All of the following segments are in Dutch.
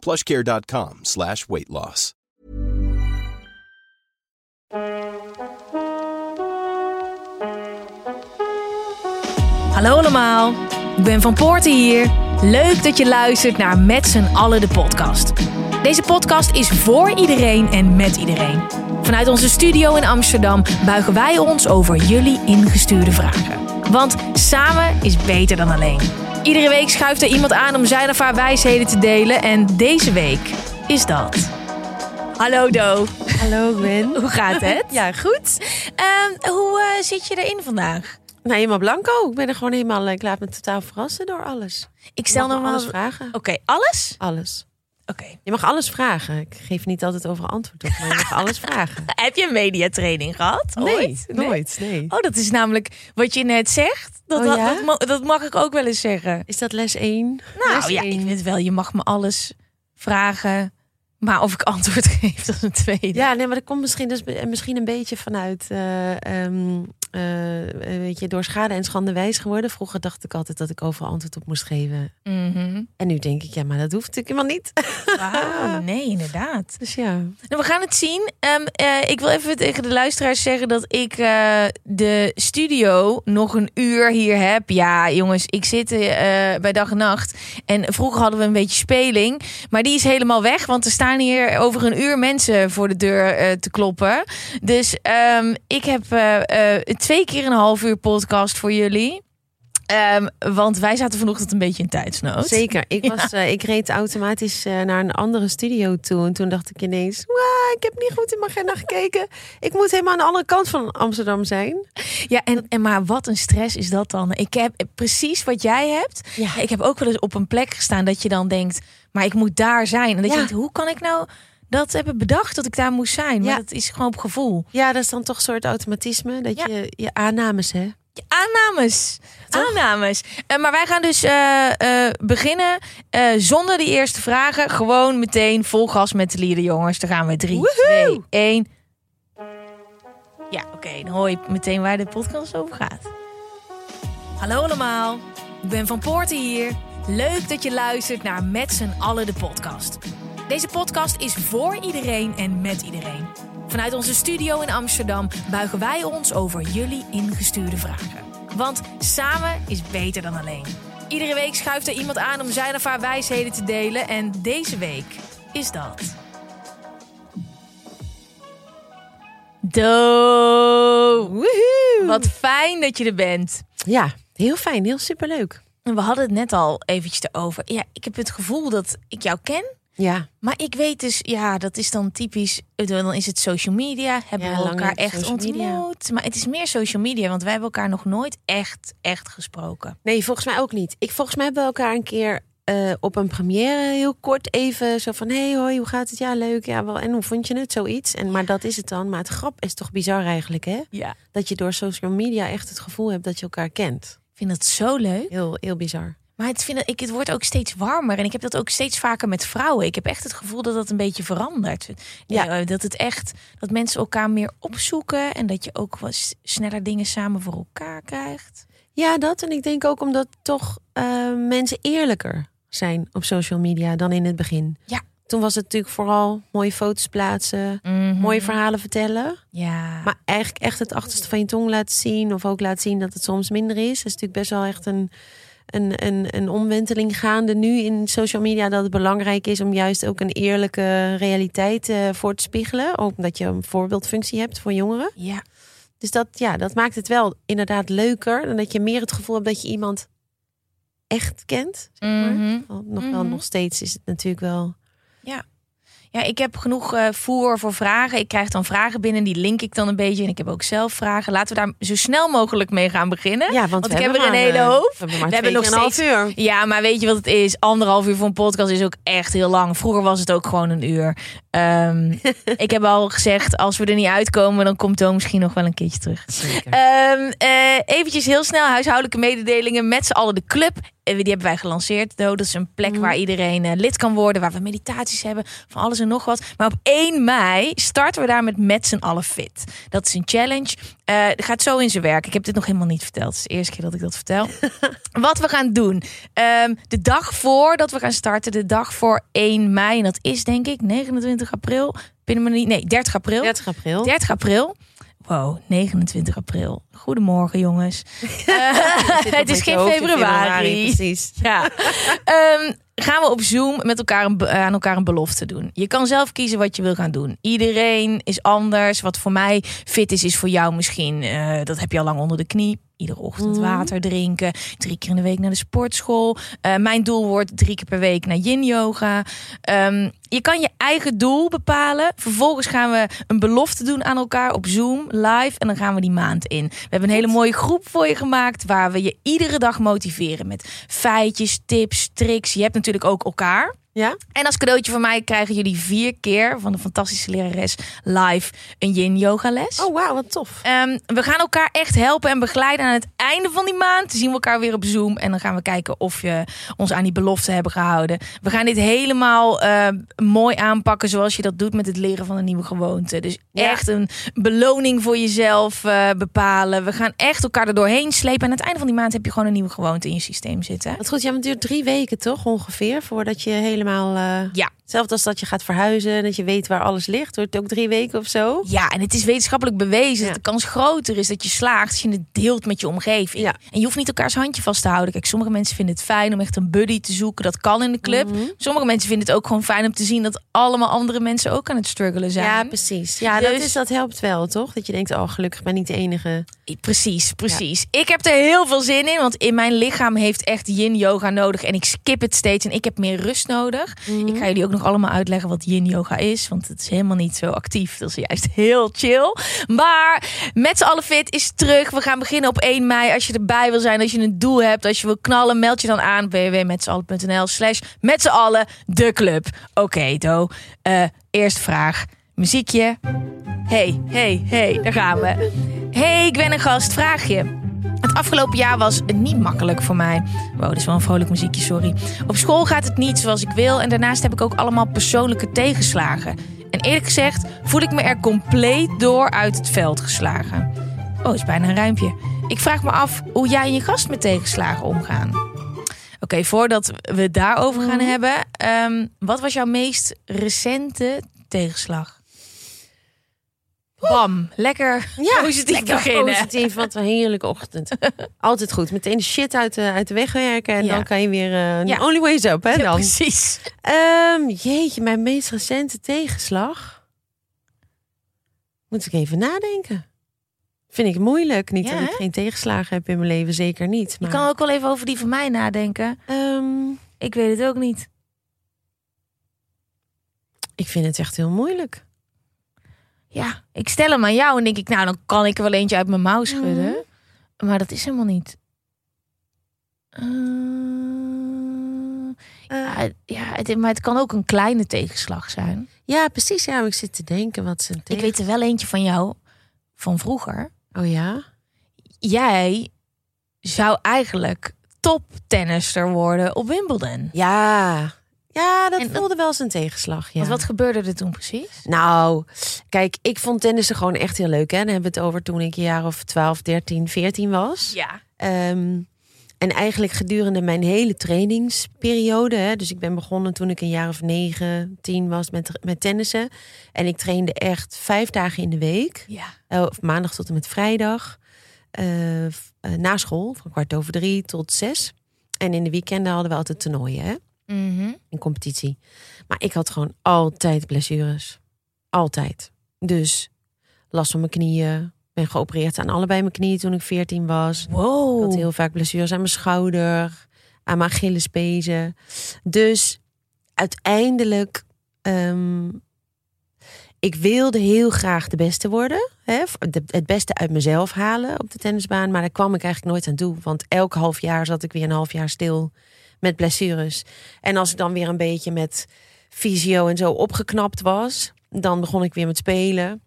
plushcare.com slash weight loss. Hallo allemaal, ik ben Van Poorten hier. Leuk dat je luistert naar Met z'n allen de podcast. Deze podcast is voor iedereen en met iedereen. Vanuit onze studio in Amsterdam buigen wij ons over jullie ingestuurde vragen. Want samen is beter dan alleen. Iedere week schuift er iemand aan om zijn of haar wijsheden te delen. En deze week is dat. Hallo Do. Hallo Gwen. Hoe gaat het? Ja, goed. Ehm, hoe eh, zit je erin vandaag? Nou, helemaal blanco. Ik ben er gewoon helemaal, ik laat me totaal verrassen door alles. Ik stel normaal... alles vragen. Oké, alles? Alles. Oké. Je mag alles vragen. Ik geef niet altijd overal antwoord op, maar je mag alles vragen. Heb je een mediatraining gehad? Ooit? nooit. Nee. Oh, dat is namelijk wat je net zegt. Dat, Oh, dat- ja? dat, ma- dat mag ik ook wel eens zeggen. Is dat les 1? Nou ja, ik weet wel, je mag me alles vragen. Maar of ik antwoord geef, dat is een tweede. Ja, nee, maar dat komt misschien, dus, misschien een beetje vanuit, eh, ehm, eh, weet je, door schade en schande wijs geworden. Vroeger dacht ik altijd dat ik overal antwoord op moest geven. Mhm. En nu denk ik, ja, maar dat hoeft natuurlijk helemaal niet. Nee, inderdaad. Dus ja. Nou, we gaan het zien. Ehm, eh, ik wil even tegen de luisteraars zeggen dat ik eh, de studio nog een uur hier heb. Ja, jongens, ik zit eh, bij dag en nacht. En vroeger hadden we een beetje speling. Maar die is helemaal weg, want er staan hier over een uur mensen voor de deur eh, te kloppen. Dus ehm, ik heb eh, eh, twee keer een half uur podcast voor jullie. Ehm, want wij zaten vanochtend een beetje in tijdsnood. Zeker. Ik, was, eh, ik reed automatisch eh, naar een andere studio toe. En toen dacht ik ineens, "Waa, ik heb niet goed in mijn agenda gekeken. Ik moet helemaal aan de andere kant van Amsterdam zijn. Ja, en, en maar wat een stress is dat dan? Ik heb precies wat jij hebt. Ja. Ik heb ook wel eens op een plek gestaan dat je dan denkt, maar ik moet daar zijn. En dat je denkt, hoe kan ik nou dat hebben bedacht dat ik daar moest zijn? Maar Ja. dat is gewoon op gevoel. Ja, dat is dan toch een soort automatisme. Dat Ja. je je aannames, hè? Ja, Aannames. Toch? Aannames. Eh, maar wij gaan dus eh, eh, beginnen eh, zonder die eerste vragen. Gewoon meteen vol gas met de lieden, jongens. Dan gaan we 3, Woehoe! 2, 1. Ja, oké. dan hoor je meteen waar de podcast over gaat. Hallo allemaal. Ik ben Van Poorten hier. Leuk dat je luistert naar Met z'n allen de podcast. Deze podcast is voor iedereen en met iedereen. Vanuit onze studio in Amsterdam buigen wij ons over jullie ingestuurde vragen. Want samen is beter dan alleen. Iedere week schuift er iemand aan om zijn of haar wijsheden te delen. En deze week is dat. Do. Woehoe! Wat fijn dat je er bent. Ja, heel fijn. Heel superleuk. En we hadden het net al eventjes erover. Ja, ik heb het gevoel dat ik jou ken. Ja, Maar ik weet dus, ja, dat is dan typisch. eh, Dan is het social media. Hebben Ja, we elkaar echt ontmoet. Maar het is meer social media, want wij hebben elkaar nog nooit echt, echt gesproken. nee, volgens mij ook niet. Ik, volgens mij hebben we elkaar een keer eh, op een première heel kort even zo van... hey, hoi, hoe gaat het? Ja, leuk. Ja, wel. En hoe vond je het? Zoiets. En, maar dat is het dan. Maar het grap is toch bizar eigenlijk, hè? Ja. Dat je door social media echt het gevoel hebt dat je elkaar kent. Ik vind dat zo leuk. Heel, heel bizar. Maar het, vind, ik, het wordt ook steeds warmer. En ik heb dat ook steeds vaker met vrouwen. Ik heb echt het gevoel dat dat een beetje verandert. Ja. Eh, Dat het echt, dat mensen elkaar meer opzoeken. En dat je ook wat sneller dingen samen voor elkaar krijgt. Ja, dat. En ik denk ook omdat toch eh, mensen eerlijker zijn op social media dan in het begin. Ja. Toen was het natuurlijk vooral mooie foto's plaatsen, Mhm. mooie verhalen vertellen. Ja. Maar eigenlijk echt het achterste van je tong laten zien. Of ook laten zien dat het soms minder is. Dat is natuurlijk best wel echt een, een, een, een omwenteling gaande nu in social media. Dat het belangrijk is om juist ook een eerlijke realiteit eh, voor te spiegelen. Ook omdat je een voorbeeldfunctie hebt voor jongeren. ja. Dus dat, ja, dat maakt het wel inderdaad leuker. Dan dat je meer het gevoel hebt dat je iemand echt kent. Zeg maar. Mhm. Nog wel, Mhm. nog steeds is het natuurlijk wel. Ja, ik heb genoeg eh, voer voor vragen. Ik krijg dan vragen binnen, die link ik dan een beetje. En ik heb ook zelf vragen. Laten we daar zo snel mogelijk mee gaan beginnen. Ja, want, ik we heb er een hele eh, hoop. We hebben, We nog keer een half uur. Ja, maar weet je wat het is? Anderhalf uur voor een podcast is ook echt heel lang. Vroeger was het ook gewoon een uur. Ehm, ik heb al gezegd, als we er niet uitkomen, dan komt Toon misschien nog wel een keertje terug. Zeker. Ehm eh, eventjes heel snel huishoudelijke mededelingen met z'n allen de club. Die hebben wij gelanceerd. Do. Dat is een plek Mhm. waar iedereen eh, lid kan worden. Waar we meditaties hebben. Van alles en nog wat. Maar op 1 mei starten we daar met met z'n allen fit. Dat is een challenge. Dat gaat zo in zijn werk. Ik heb dit nog helemaal niet verteld. Het is de eerste keer dat ik dat vertel. wat we gaan doen. Ehm, de dag voor dat we gaan starten. De dag voor 1 mei. En dat is denk ik 29 april. Binnen me niet. Nee, 30 april. 30 april. 30 april. Wow, 29 april. Goedemorgen, jongens. Eh, het is geen februari. Precies. Ja. Ehm, gaan we op Zoom met elkaar een, be- aan elkaar een belofte doen. Je kan zelf kiezen wat je wil gaan doen. Iedereen is anders. Wat voor mij fit is, is voor jou misschien. eh, dat heb je al lang onder de knie. Iedere ochtend Mhm. water drinken. Drie keer in de week naar de sportschool. Eh, mijn doel wordt drie keer per week naar yin yoga. Ehm, je kan je eigen doel bepalen. Vervolgens gaan we een belofte doen aan elkaar op Zoom live. En dan gaan we die maand in. We hebben een hele mooie groep voor je gemaakt. Waar we je iedere dag motiveren met feitjes, tips, tricks. Je hebt natuurlijk ook elkaar. Ja? En als cadeautje van mij krijgen jullie vier keer van de fantastische lerares live een yin yoga les. Oh, wauw, wat tof. Ehm, we gaan elkaar echt helpen en begeleiden aan het einde van die maand. Zien we elkaar weer op Zoom. En dan gaan we kijken of je ons aan die belofte hebben gehouden. We gaan dit helemaal eh, mooi aanpakken zoals je dat doet met het leren van een nieuwe gewoonte. Dus Ja. echt een beloning voor jezelf eh, bepalen. We gaan echt elkaar er doorheen slepen. En aan het einde van die maand heb je gewoon een nieuwe gewoonte in je systeem zitten. Wat goed, ja, want het duurt drie weken toch ongeveer voordat je helemaal. eh, Ja. Hetzelfde als dat je gaat verhuizen, dat je weet waar alles ligt. Het ook drie weken of zo? Ja, en het is wetenschappelijk bewezen Ja. dat de kans groter is dat je slaagt als je het deelt met je omgeving. Ja. En je hoeft niet elkaars handje vast te houden. Kijk, sommige mensen vinden het fijn om echt een buddy te zoeken. Dat kan in de club. Mhm. Sommige mensen vinden het ook gewoon fijn om te zien dat allemaal andere mensen ook aan het struggelen zijn. Ja, precies. Ja, dat, Dus- is, dat helpt wel, toch? Dat je denkt, oh, gelukkig ben ik niet de enige. Precies, precies. Ik heb er heel veel zin in, want in mijn lichaam heeft echt yin yoga nodig en ik skip het steeds en ik heb meer rust nodig. Ik ga jullie ook nog allemaal uitleggen wat yin yoga is, want het is helemaal niet zo actief. Dat is juist heel chill. Maar met z'n allen fit is terug. We gaan beginnen op 1 mei. Als je erbij wil zijn, als je een doel hebt, als je wil knallen, meld je dan aan www.metzallen.nl slash met z'n allen de club. Oké, Do. Eh, eerste vraag. Muziekje. Hey, hey, hey, daar gaan we. Hey, ik ben een gast. Vraag je. Het afgelopen jaar was niet makkelijk voor mij. Wow, dat is wel een vrolijk muziekje, sorry. Op school gaat het niet zoals ik wil. En daarnaast heb ik ook allemaal persoonlijke tegenslagen. En eerlijk gezegd voel ik me er compleet door uit het veld geslagen. Oh, is bijna een ruimpje. Ik vraag me af hoe jij en je gast met tegenslagen omgaan. Oké, voordat we het daarover gaan hebben. ehm, wat was jouw meest recente tegenslag? Bam, lekker positief lekker beginnen. positief. Wat een heerlijke ochtend. Altijd goed. Meteen de shit uit de, uit de weg werken. En Ja. dan kan je weer... eh Ja. Only ways up, hè Ja, dan. precies. Ehm, jeetje, mijn meest recente tegenslag. Moet ik even nadenken. Vind ik moeilijk. Niet Ja, dat ik geen tegenslagen heb in mijn leven, zeker niet. Je Maar, kan ook wel even over die van mij nadenken. ehm, Ik weet het ook niet. ik vind het echt heel moeilijk. Ja, ik stel hem aan jou en denk ik, nou, dan kan ik er wel eentje uit mijn mouw schudden. Maar dat is helemaal niet. Eh, ja, ja, het, maar het kan ook een kleine tegenslag zijn. Ja, precies. Ja, ik zit te denken wat ze Ik weet er wel eentje van jou, van vroeger. Oh ja? Jij zou eigenlijk toptennister worden op Wimbledon. Ja. Ja, dat voelde wel als een tegenslag. Ja. Want wat gebeurde er toen precies? Nou, kijk, ik vond tennissen gewoon echt heel leuk. Hè? Dan hebben we het over toen ik een jaar of 12, 13, 14 was. Ja. Ehm, en eigenlijk gedurende mijn hele trainingsperiode. Hè, dus ik ben begonnen toen ik een jaar of 9, 10 was met, met tennissen. En ik trainde echt vijf dagen in de week. Ja. Eh, of maandag tot en met vrijdag. Eh, eh, na school, van kwart over drie tot zes. En in de weekenden hadden we altijd toernooien. Hè? Mhm. in competitie. Maar ik had gewoon altijd blessures. Altijd. Dus last van mijn knieën. Ben geopereerd aan allebei mijn knieën toen ik 14 was. Ik Wow. had heel vaak blessures aan mijn schouder, aan mijn Achillespezen. Dus uiteindelijk ehm, ik wilde heel graag de beste worden. Hè? Het beste uit mezelf halen op de tennisbaan. Maar daar kwam ik eigenlijk nooit aan toe. Want elk half jaar zat ik weer een half jaar stil met blessures. En als ik dan weer een beetje met fysio en zo opgeknapt was, dan begon ik weer met spelen.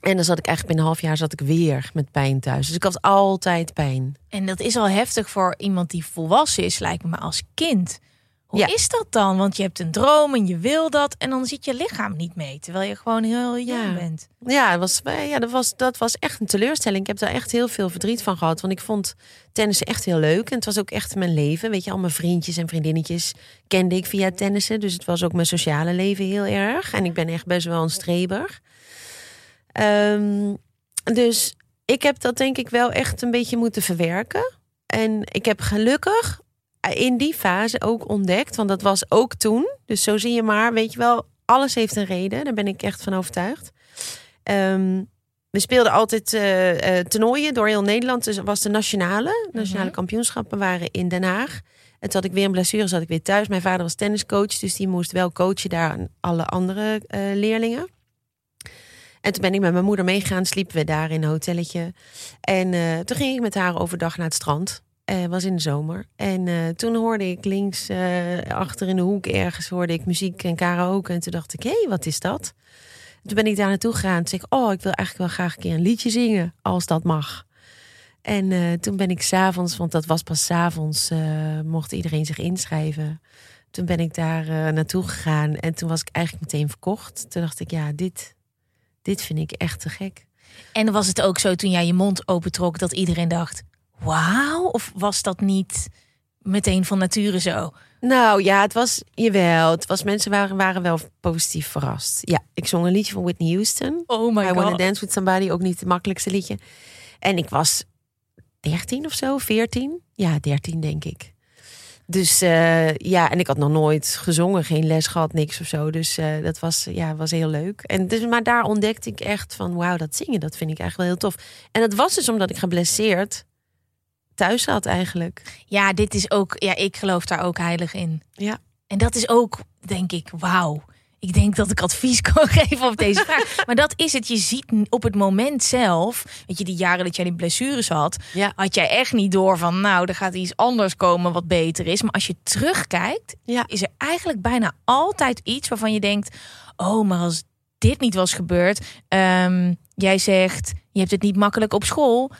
En dan zat ik eigenlijk binnen een half jaar zat ik weer met pijn thuis. Dus ik had altijd pijn. En dat is al heftig voor iemand die volwassen is, lijkt me, als kind. Hoe Ja. is dat dan? Want je hebt een droom en je wil dat. En dan zit je lichaam niet mee, terwijl je gewoon heel jong Ja. bent. Ja, het was, ja dat, was, dat was echt een teleurstelling. Ik heb daar echt heel veel verdriet van gehad. Want ik vond tennissen echt heel leuk. En het was ook echt mijn leven. Weet je, al mijn vriendjes en vriendinnetjes kende ik via tennissen. Dus het was ook mijn sociale leven heel erg. En ik ben echt best wel een streber. Ehm, dus ik heb dat denk ik wel echt een beetje moeten verwerken. En ik heb gelukkig in die fase ook ontdekt, want dat was ook toen. Dus zo zie je maar, weet je wel, alles heeft een reden. Daar ben ik echt van overtuigd. Ehm, we speelden altijd eh, toernooien door heel Nederland. Dus was de nationale. Nationale Mhm. kampioenschappen waren in Den Haag. En toen had ik weer een blessure, zat ik weer thuis. Mijn vader was tenniscoach, dus die moest wel coachen daar aan alle andere eh, leerlingen. En toen ben ik met mijn moeder meegegaan, sliepen we daar in een hotelletje. En toen ging ik met haar overdag naar het strand. Eh was in de zomer. En eh, toen hoorde ik links eh, achter in de hoek ergens hoorde ik muziek en karaoke. En toen dacht ik, hé, hey, wat is dat? Toen ben ik daar naartoe gegaan. Toen zei ik, oh, ik wil eigenlijk wel graag een keer een liedje zingen, als dat mag. En toen ben ik s'avonds, want dat was pas s'avonds, mocht iedereen zich inschrijven. Toen ben ik daar naartoe gegaan en toen was ik eigenlijk meteen verkocht. Toen dacht ik, ja, dit, dit vind ik echt te gek. En was het ook zo toen jij je mond opentrok dat iedereen dacht: wauw? Of was dat niet meteen van nature zo? Nou ja, het was, jawel, het was, mensen waren, waren wel positief verrast. Ja, ik zong een liedje van Whitney Houston. Oh my I Wanna god. Dance With Somebody, ook niet het makkelijkste liedje. En ik was 13 of zo, 14. Ja, 13 denk ik. Dus eh, ja, en ik had nog nooit gezongen, geen les gehad, niks of zo. Dus eh, dat was, ja, was heel leuk. En dus, maar daar ontdekte ik echt van, wauw, dat zingen, dat vind ik eigenlijk wel heel tof. En dat was dus omdat ik geblesseerd thuis zat eigenlijk. Ja, dit is ook, ja, ik geloof daar ook heilig in. Ja. En dat is ook, denk ik, wauw. Ik denk dat ik advies kan geven op deze vraag. Maar dat is het. Je ziet op het moment zelf, weet je, die jaren dat jij die blessures had, Ja. had jij echt niet door van, nou, er gaat iets anders komen wat beter is. Maar als je terugkijkt, Ja. is er eigenlijk bijna altijd iets waarvan je denkt, oh, maar als dit niet was gebeurd, ehm, jij zegt, je hebt het niet makkelijk op school.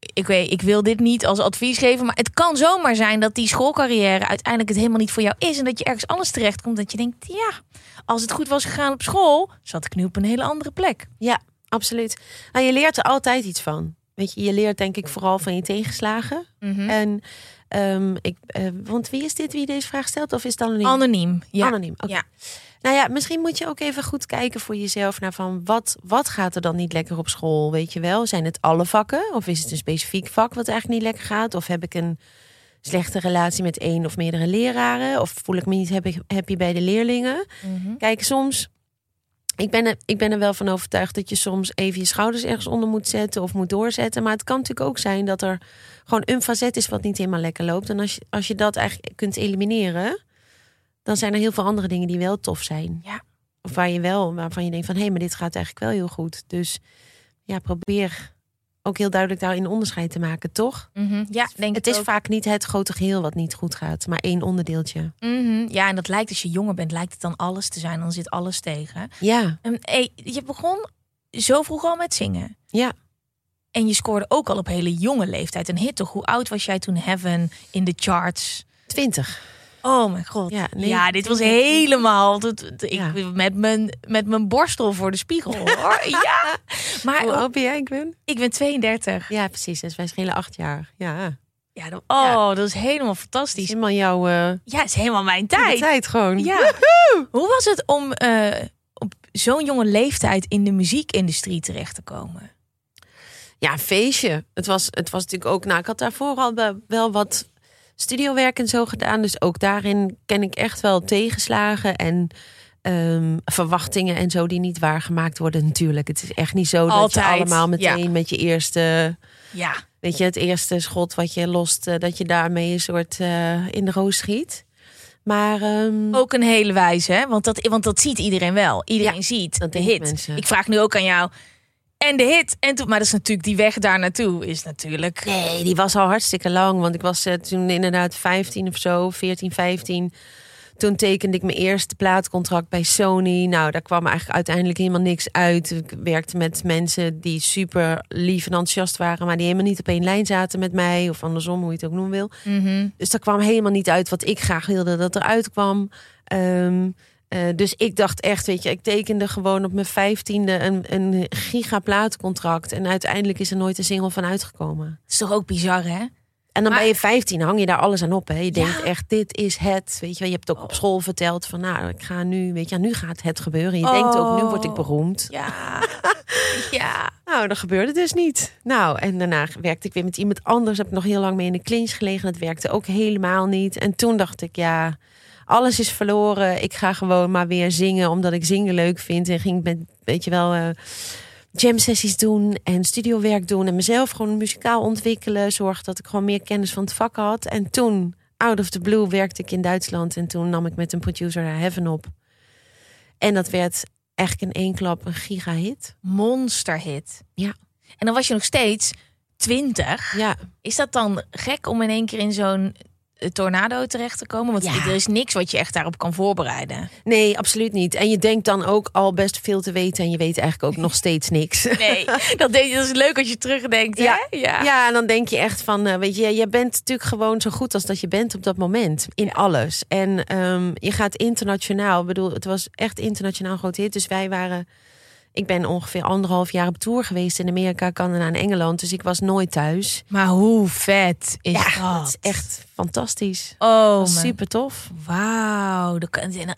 Ik weet, ik wil dit niet als advies geven, maar het kan zomaar zijn dat die schoolcarrière uiteindelijk het helemaal niet voor jou is en dat je ergens anders terechtkomt. Dat je denkt, ja, als het goed was gegaan op school, zat ik nu op een hele andere plek. Ja, absoluut. Nou, je leert er altijd iets van. Weet je, je leert denk ik vooral van je tegenslagen. Mhm. En ehm, ik, eh, want wie is dit wie deze vraag stelt? Of is het anoniem? Anoniem. Ja. Anoniem. Ja. Nou ja, misschien moet je ook even goed kijken voor jezelf naar van wat, wat gaat er dan niet lekker op school? Weet je wel? Zijn het alle vakken? Of is het een specifiek vak wat eigenlijk niet lekker gaat? Of heb ik een slechte relatie met één of meerdere leraren? Of voel ik me niet happy, happy bij de leerlingen? Mhm. Kijk, soms. Ik ben, er, ik ben er wel van overtuigd dat je soms even je schouders ergens onder moet zetten of moet doorzetten. Maar het kan natuurlijk ook zijn dat er gewoon een facet is wat niet helemaal lekker loopt. En als je, als je dat eigenlijk kunt elimineren, dan zijn er heel veel andere dingen die wel tof zijn. Ja. Of waar je wel, waarvan je denkt van hé, maar dit gaat eigenlijk wel heel goed. Dus ja, probeer ook heel duidelijk daarin onderscheid te maken, toch? Mhm. Ja, denk het ik is ook. vaak niet het grote geheel wat niet goed gaat, maar één onderdeeltje. Mhm. Ja, en dat lijkt als je jonger bent, lijkt het dan alles te zijn. Dan zit alles tegen. Ja, hey, je begon zo vroeg al met zingen. ja. En je scoorde ook al op hele jonge leeftijd een hit, toch? Hoe oud was jij toen Heaven in de charts? Twintig. Oh mijn god. Ja, nee, ja, dit was 20. helemaal... dat- Ik, met, mijn, met mijn borstel voor de spiegel. Hoor. ja. Maar Hoe oud ben jij, Gwen? ik ben 32. Ja, precies. Dus wij schelen acht jaar. Ja. Ja, dat, oh, dat is helemaal Het is fantastisch. helemaal jouw eh, Ja, het is helemaal mijn tijd. tijd. gewoon. Ja. Hoe was het om eh, op zo'n jonge leeftijd in de muziekindustrie terecht te komen? Ja, een feestje. Het was, het was natuurlijk ook... Nou, ik had daarvoor al wel wat studiowerk en zo gedaan. Dus ook daarin ken ik echt wel tegenslagen en ehm, verwachtingen en zo die niet waargemaakt worden natuurlijk. Het is echt niet zo dat je allemaal ja. meteen met je eerste... Ja. Weet je, het eerste schot wat je lost, eh, dat je daarmee een soort eh, in de roos schiet. Maar ehm, Ook een hele wijze, hè? Want dat, want dat ziet iedereen wel. Iedereen Ja, ziet dat de hit. mensen. Ik vraag nu ook aan jou. En de hit. En toen, maar dat is natuurlijk die weg daar naartoe is natuurlijk. nee, die was al hartstikke lang. Want ik was eh, toen inderdaad 15 of zo, 14, 15. Toen tekende ik mijn eerste plaatcontract bij Sony. Nou, daar kwam eigenlijk uiteindelijk helemaal niks uit. Ik werkte met mensen die super lief en enthousiast waren, maar die helemaal niet op één lijn zaten met mij. Of andersom, hoe je het ook noemen wil. Mhm. Dus daar kwam helemaal niet uit wat ik graag wilde dat eruit kwam. Ehm, eh, dus ik dacht echt, weet je, ik tekende gewoon op mijn vijftiende een, een gigaplaatcontract. En uiteindelijk is er nooit een single van uitgekomen. Is toch ook bizar, hè? En dan Maar- ben je 15, hang je daar alles aan op. Hè? Je denkt Ja. echt, dit is het. Weet je, je hebt het ook op school verteld van, nou, ik ga nu, weet je, nu gaat het gebeuren. Je denkt ook, nu word ik Oh. beroemd. Ja. ja. Nou, dat gebeurde dus niet. Nou, en daarna werkte ik weer met iemand anders. Heb ik nog heel lang mee in de clinch gelegen. Dat werkte ook helemaal niet. En toen dacht ik, ja, alles is verloren. Ik ga gewoon maar weer zingen, omdat ik zingen leuk vind. En ging met, weet je wel, eh jam sessies doen en studiowerk doen. En mezelf gewoon muzikaal ontwikkelen. Zorg dat ik gewoon meer kennis van het vak had. En toen, out of the blue, werkte ik in Duitsland. En toen nam ik met een producer daar Heaven op. En dat werd eigenlijk in één klap een gigahit. Monsterhit. Ja. En dan was je nog steeds 20. Ja, Is dat dan gek om in één keer in zo'n tornado terecht te komen? Want Ja. er is niks wat je echt daarop kan voorbereiden. Nee, absoluut niet. En je denkt dan ook al best veel te weten en je weet eigenlijk ook nog steeds niks. Nee, dat, is leuk als je terugdenkt. Ja. Hè? Ja. Ja, en dan denk je echt van, eh, weet je, je bent natuurlijk gewoon zo goed als dat je bent op dat moment. In alles. En ehm, je gaat internationaal. Ik bedoel, het was echt internationaal groot hit. Dus wij waren, ik ben ongeveer anderhalf jaar op tour geweest in Amerika, Canada en Engeland. Dus ik was nooit thuis. Maar hoe vet is Ja, dat? dat is echt fantastisch. Oh, super tof. Wauw.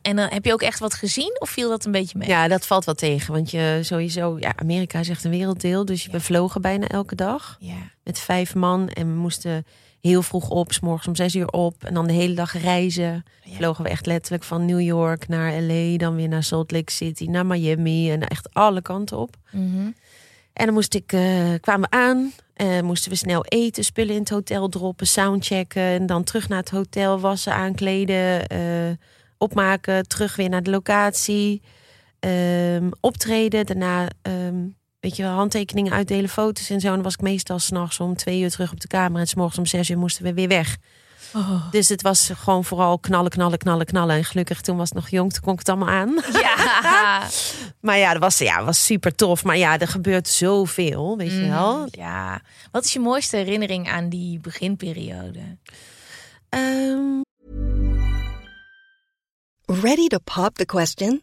En, dan heb je ook echt wat gezien? Of viel dat een beetje mee? Ja, dat valt wel tegen. Want je sowieso, ja, Amerika is echt een werelddeel. Dus je bevlogen bijna elke dag. Ja. met vijf man. En we moesten heel vroeg op, s morgens om zes uur op. En dan de hele dag reizen. Ja. Vlogen we echt letterlijk van New York naar LA. Dan weer naar Salt Lake City, naar Miami. En echt alle kanten op. Mhm. En dan moest ik, eh, kwamen we aan. eh, moesten we snel eten, spullen in het hotel droppen, soundchecken. En dan terug naar het hotel, wassen, aankleden, eh, opmaken. Terug weer naar de locatie. ehm, optreden. Daarna, ehm, weet je wel, handtekeningen uitdelen, foto's en zo. En dan was ik meestal s'nachts om twee uur terug op de kamer. En s'morgens om zes uur moesten we weer weg. Oh. Dus het was gewoon vooral knallen, knallen, knallen, knallen. En gelukkig toen was het nog jong, toen kon ik het allemaal aan. Ja. Maar ja, dat was, ja, was super tof. Maar ja, er gebeurt zoveel, weet je wel. Mm, ja. Wat is je mooiste herinnering aan die beginperiode? Ehm, Ready to pop the question?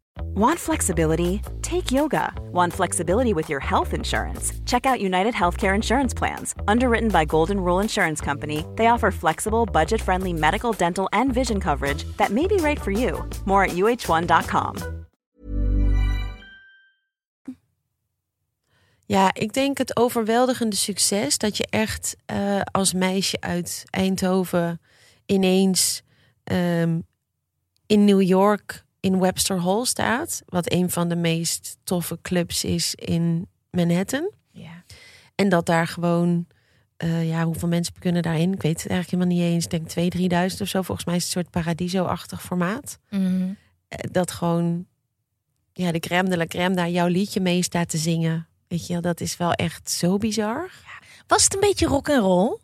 Want flexibility? Take yoga. Want flexibility with your health insurance? Check out United Healthcare Insurance Plans. Underwritten by Golden Rule Insurance Company, they offer flexible, budget friendly medical, dental, and vision coverage that may be right for you. More at uh1.com. ja, ik denk het overweldigende succes dat je echt eh, als meisje uit Eindhoven ineens ehm, in New York in Webster Hall staat. Wat een van de meest toffe clubs is in Manhattan. Ja. En dat daar gewoon, eh, ja, hoeveel mensen kunnen daarin? Ik weet het eigenlijk helemaal niet eens. Ik denk 2.000, 3.000 of zo. Volgens mij is het een soort paradiso-achtig formaat. Mhm. Eh, Dat gewoon, ja, de crème de la crème daar jouw liedje mee staat te zingen. Weet je, dat is wel echt zo bizar. Was het een beetje rock and roll?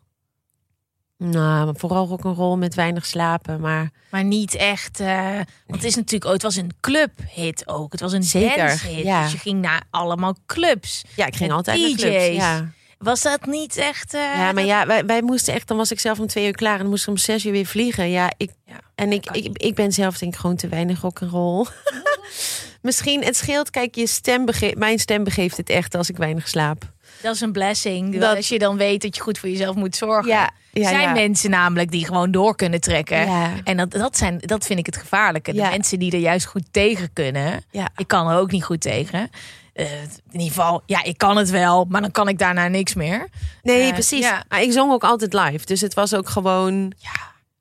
Nou, vooral rock'n'roll met weinig slapen. Maar Maar niet echt. eh, want het is natuurlijk ooit was een clubhit ook. Het was een Zeker, dancehit. ja. Dus je ging naar allemaal clubs. ja, ik ging altijd naar clubs. Ja. Was dat niet echt. eh, ja, maar ja, wij, wij moesten echt, dan was ik zelf om twee uur klaar en dan moest ik om zes uur weer vliegen. Ja, ik, Ja, en ik, ik, niet. ik ben zelf denk ik gewoon te weinig rock'n'roll. Misschien, het scheelt, kijk, je stem bege- mijn stem begeeft het echt als ik weinig slaap. Dat is een blessing. Dat- Als je dan weet dat je goed voor jezelf moet zorgen. Ja, ja, er zijn ja. mensen namelijk die gewoon door kunnen trekken. En dat, dat, zijn, dat vind ik het gevaarlijke. De mensen die er juist goed tegen kunnen. Ja. Ik kan er ook niet goed tegen. Eh, in ieder geval, ja, ik kan het wel, maar dan kan ik daarna niks meer. Nee, Eh, precies. ja. Maar ik zong ook altijd live. Dus het was ook gewoon... Ja.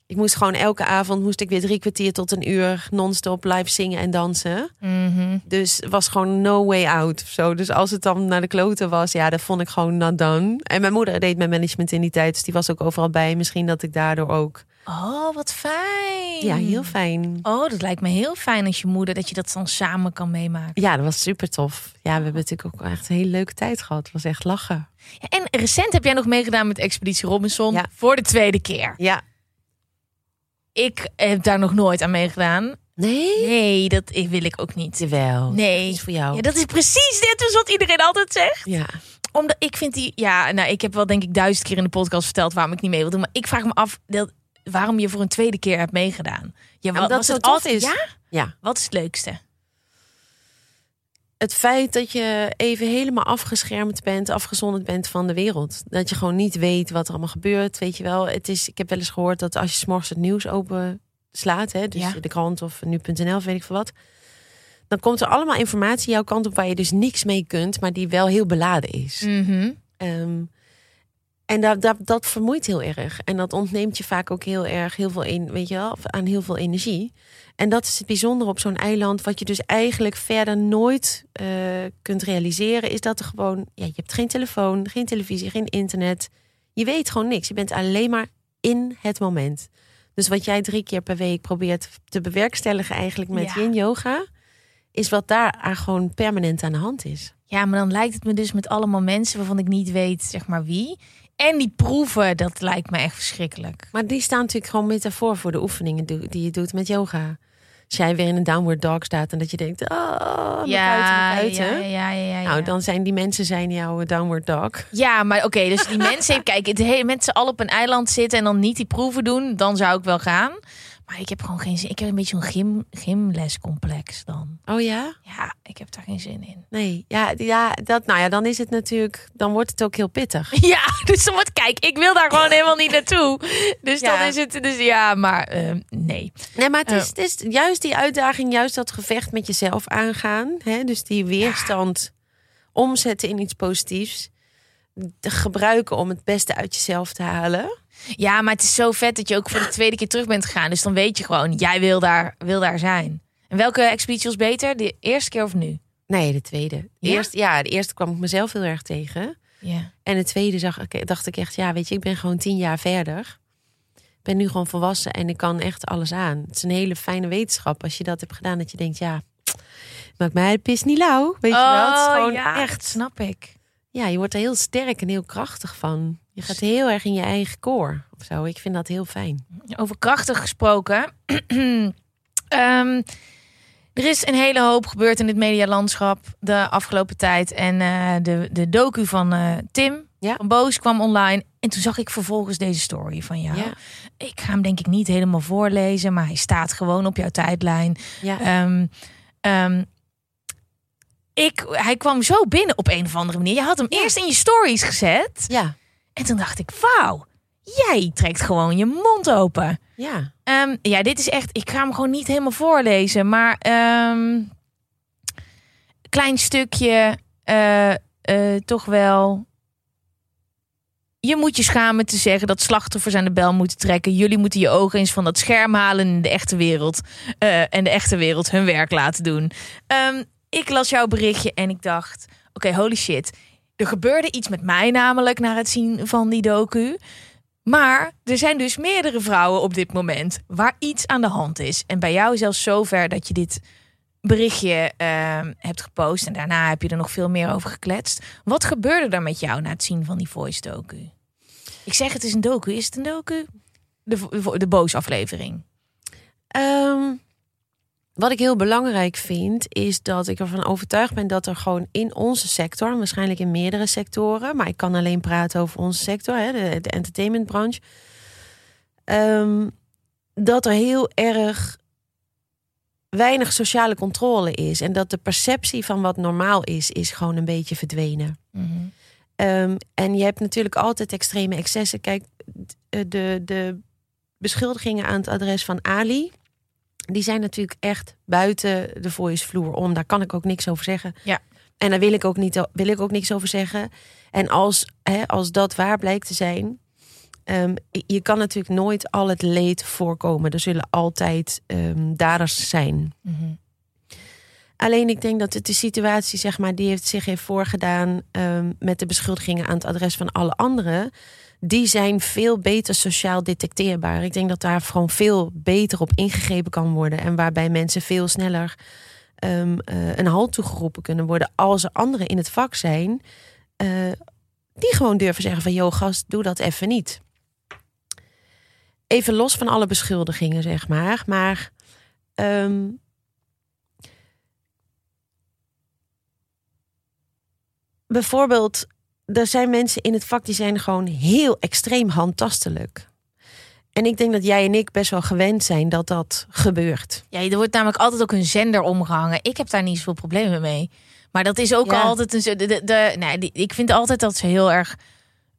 Ik moest gewoon elke avond moest ik weer drie kwartier tot een uur non-stop live zingen en dansen. Mhm. Dus was gewoon no way out of zo. Dus als het dan naar de kloten was, ja, dat vond ik gewoon not done. En mijn moeder deed mijn management in die tijd, dus die was ook overal bij. Misschien dat ik daardoor ook... Oh, wat fijn. Ja, heel fijn. Oh, dat lijkt me heel fijn als je moeder dat je dat dan samen kan meemaken. Ja, dat was super tof. Ja, we hebben natuurlijk ook echt een hele leuke tijd gehad. Het was echt lachen. Ja, en recent heb jij nog meegedaan met Expeditie Robinson Ja. voor de tweede keer. Ja. Ik heb daar nog nooit aan meegedaan. Nee? Nee, dat wil ik ook niet. Jawel. Nee. Iets voor jou. Ja, dat is precies dit dus wat iedereen altijd zegt. Ja. Omdat ik vind die, ja, nou, ik heb wel denk ik duizend keer in de podcast verteld waarom ik niet mee wil doen. Maar ik vraag me af dat, waarom je voor een tweede keer hebt meegedaan. Ja, wat het was het altijd? is. Ja? Ja. Wat is het leukste? Het feit dat je even helemaal afgeschermd bent, afgezonderd bent van de wereld. Dat je gewoon niet weet wat er allemaal gebeurt. Weet je wel, het is, ik heb wel eens gehoord dat als je s'morgens het nieuws open slaat, hè, dus Ja. de krant of nu.nl, weet ik veel wat. Dan komt er allemaal informatie jouw kant op waar je dus niks mee kunt, maar die wel heel beladen is. Ehm, en dat, dat, dat vermoeit heel erg. En dat ontneemt je vaak ook heel erg heel veel in, weet je wel, aan heel veel energie. En dat is het bijzondere op zo'n eiland, wat je dus eigenlijk verder nooit eh, kunt realiseren, is dat er gewoon, ja, je hebt geen telefoon, geen televisie, geen internet. Je weet gewoon niks. Je bent alleen maar in het moment. Dus wat jij drie keer per week probeert te bewerkstelligen eigenlijk met Ja. yin yoga, is wat daar gewoon permanent aan de hand is. Ja, maar dan lijkt het me dus met allemaal mensen waarvan ik niet weet, zeg maar wie. En die proeven, dat lijkt me echt verschrikkelijk. Maar die staan natuurlijk gewoon metafoor voor de oefeningen die je doet met yoga. Als jij weer in een downward dog staat en dat je denkt, oh, mijn kuiten, mijn kuiten. ja, ja, ja, ja, Nou, ja. dan zijn die mensen zijn jouw downward dog. Ja, maar oké, dus die mensen, kijk, het hele mensen al op een eiland zitten en dan niet die proeven doen, dan zou ik wel gaan. Maar ik heb gewoon geen zin. Ik heb een beetje zo'n gym, gymlescomplex dan. Oh ja? Ja, ik heb daar geen zin in. Nee, ja, ja, dat, nou ja, dan is het natuurlijk, dan wordt het ook heel pittig. Ja, dus dan wordt, kijk, ik wil daar gewoon helemaal niet naartoe. Dus Ja. dan is het, dus ja, maar eh, nee. Nee, maar het is, Ja. het is juist die uitdaging, juist dat gevecht met jezelf aangaan. Hè? Dus die weerstand omzetten in iets positiefs. Te gebruiken om het beste uit jezelf te halen. Ja, maar het is zo vet dat je ook voor de tweede keer terug bent gegaan. Dus dan weet je gewoon, jij wil daar, wil daar zijn. En welke expeditie was beter? De eerste keer of nu? Nee, de tweede. De Ja? Eerste, ja, de eerste kwam ik mezelf heel erg tegen. Ja. En de tweede zag, dacht ik echt, ja, weet je, ik ben gewoon tien jaar verder. Ik ben nu gewoon volwassen en ik kan echt alles aan. Het is een hele fijne wetenschap als je dat hebt gedaan. Dat je denkt, ja, maakt mij de pis niet lauw. Weet je wel, het is gewoon Oh, ja, echt. snap ik. Ja, je wordt er heel sterk en heel krachtig van. Je gaat heel erg in je eigen core of zo. Ik vind dat heel fijn. Over krachtig gesproken. Ehm, er is een hele hoop gebeurd in het medialandschap de afgelopen tijd. En eh, de, de docu van eh, Tim Ja. van Boos kwam online. En toen zag ik vervolgens deze story van jou. Ja. Ik ga hem denk ik niet helemaal voorlezen, maar hij staat gewoon op jouw tijdlijn. Ja. Ehm, ehm, ik, hij kwam zo binnen op een of andere manier. Je had hem eerst in je stories gezet. Ja. En toen dacht ik, wauw, jij trekt gewoon je mond open. Ja. Ehm, ja, dit is echt. Ik ga hem gewoon niet helemaal voorlezen, maar ehm klein stukje, eh, eh, toch wel. Je moet je schamen te zeggen dat slachtoffers aan de bel moeten trekken. Jullie moeten je ogen eens van dat scherm halen in de echte wereld. eh, en de echte wereld hun werk laten doen. Ehm, ik las jouw berichtje en ik dacht: oké, holy shit. Er gebeurde iets met mij namelijk na het zien van die docu. Maar er zijn dus meerdere vrouwen op dit moment waar iets aan de hand is. En bij jou zelfs zover dat je dit berichtje ehm, hebt gepost. En daarna heb je er nog veel meer over gekletst. Wat gebeurde er met jou na het zien van die voice docu? Ik zeg het is een docu. Is het een docu? De, de boos aflevering. Ehm, wat ik heel belangrijk vind, is dat ik ervan overtuigd ben dat er gewoon in onze sector, waarschijnlijk in meerdere sectoren, maar ik kan alleen praten over onze sector, hè, de, de entertainmentbranche, ehm, dat er heel erg weinig sociale controle is. En dat de perceptie van wat normaal is, is gewoon een beetje verdwenen. Ehm, en je hebt natuurlijk altijd extreme excessen. Kijk, de, de beschuldigingen aan het adres van Ali. Die zijn natuurlijk echt buiten de voicevloer om. Daar kan ik ook niks over zeggen. Ja. En daar wil ik ook, niet, wil ik ook niks over zeggen. En als, hè, als dat waar blijkt te zijn. Um, je kan natuurlijk nooit al het leed voorkomen. Er zullen altijd um, daders zijn. Mm Alleen ik denk dat het de situatie, zeg maar, die heeft zich heeft voorgedaan um, met de beschuldigingen aan het adres van alle anderen. Die zijn veel beter sociaal detecteerbaar. Ik denk dat daar gewoon veel beter op ingegrepen kan worden. En waarbij mensen veel sneller um, uh, een halt toegeroepen kunnen worden. Als er anderen in het vak zijn, uh, die gewoon durven zeggen van joh, gast, doe dat even niet. Even los van alle beschuldigingen, zeg maar. Maar um, bijvoorbeeld, er zijn mensen in het vak die zijn gewoon heel extreem handtastelijk. En ik denk dat jij en ik best wel gewend zijn dat dat gebeurt. Ja, er wordt namelijk altijd ook een zender omgehangen. Ik heb daar niet zoveel problemen mee. Maar dat is ook Ja. altijd een. De, de, de, nee, die- ik vind altijd dat ze heel erg.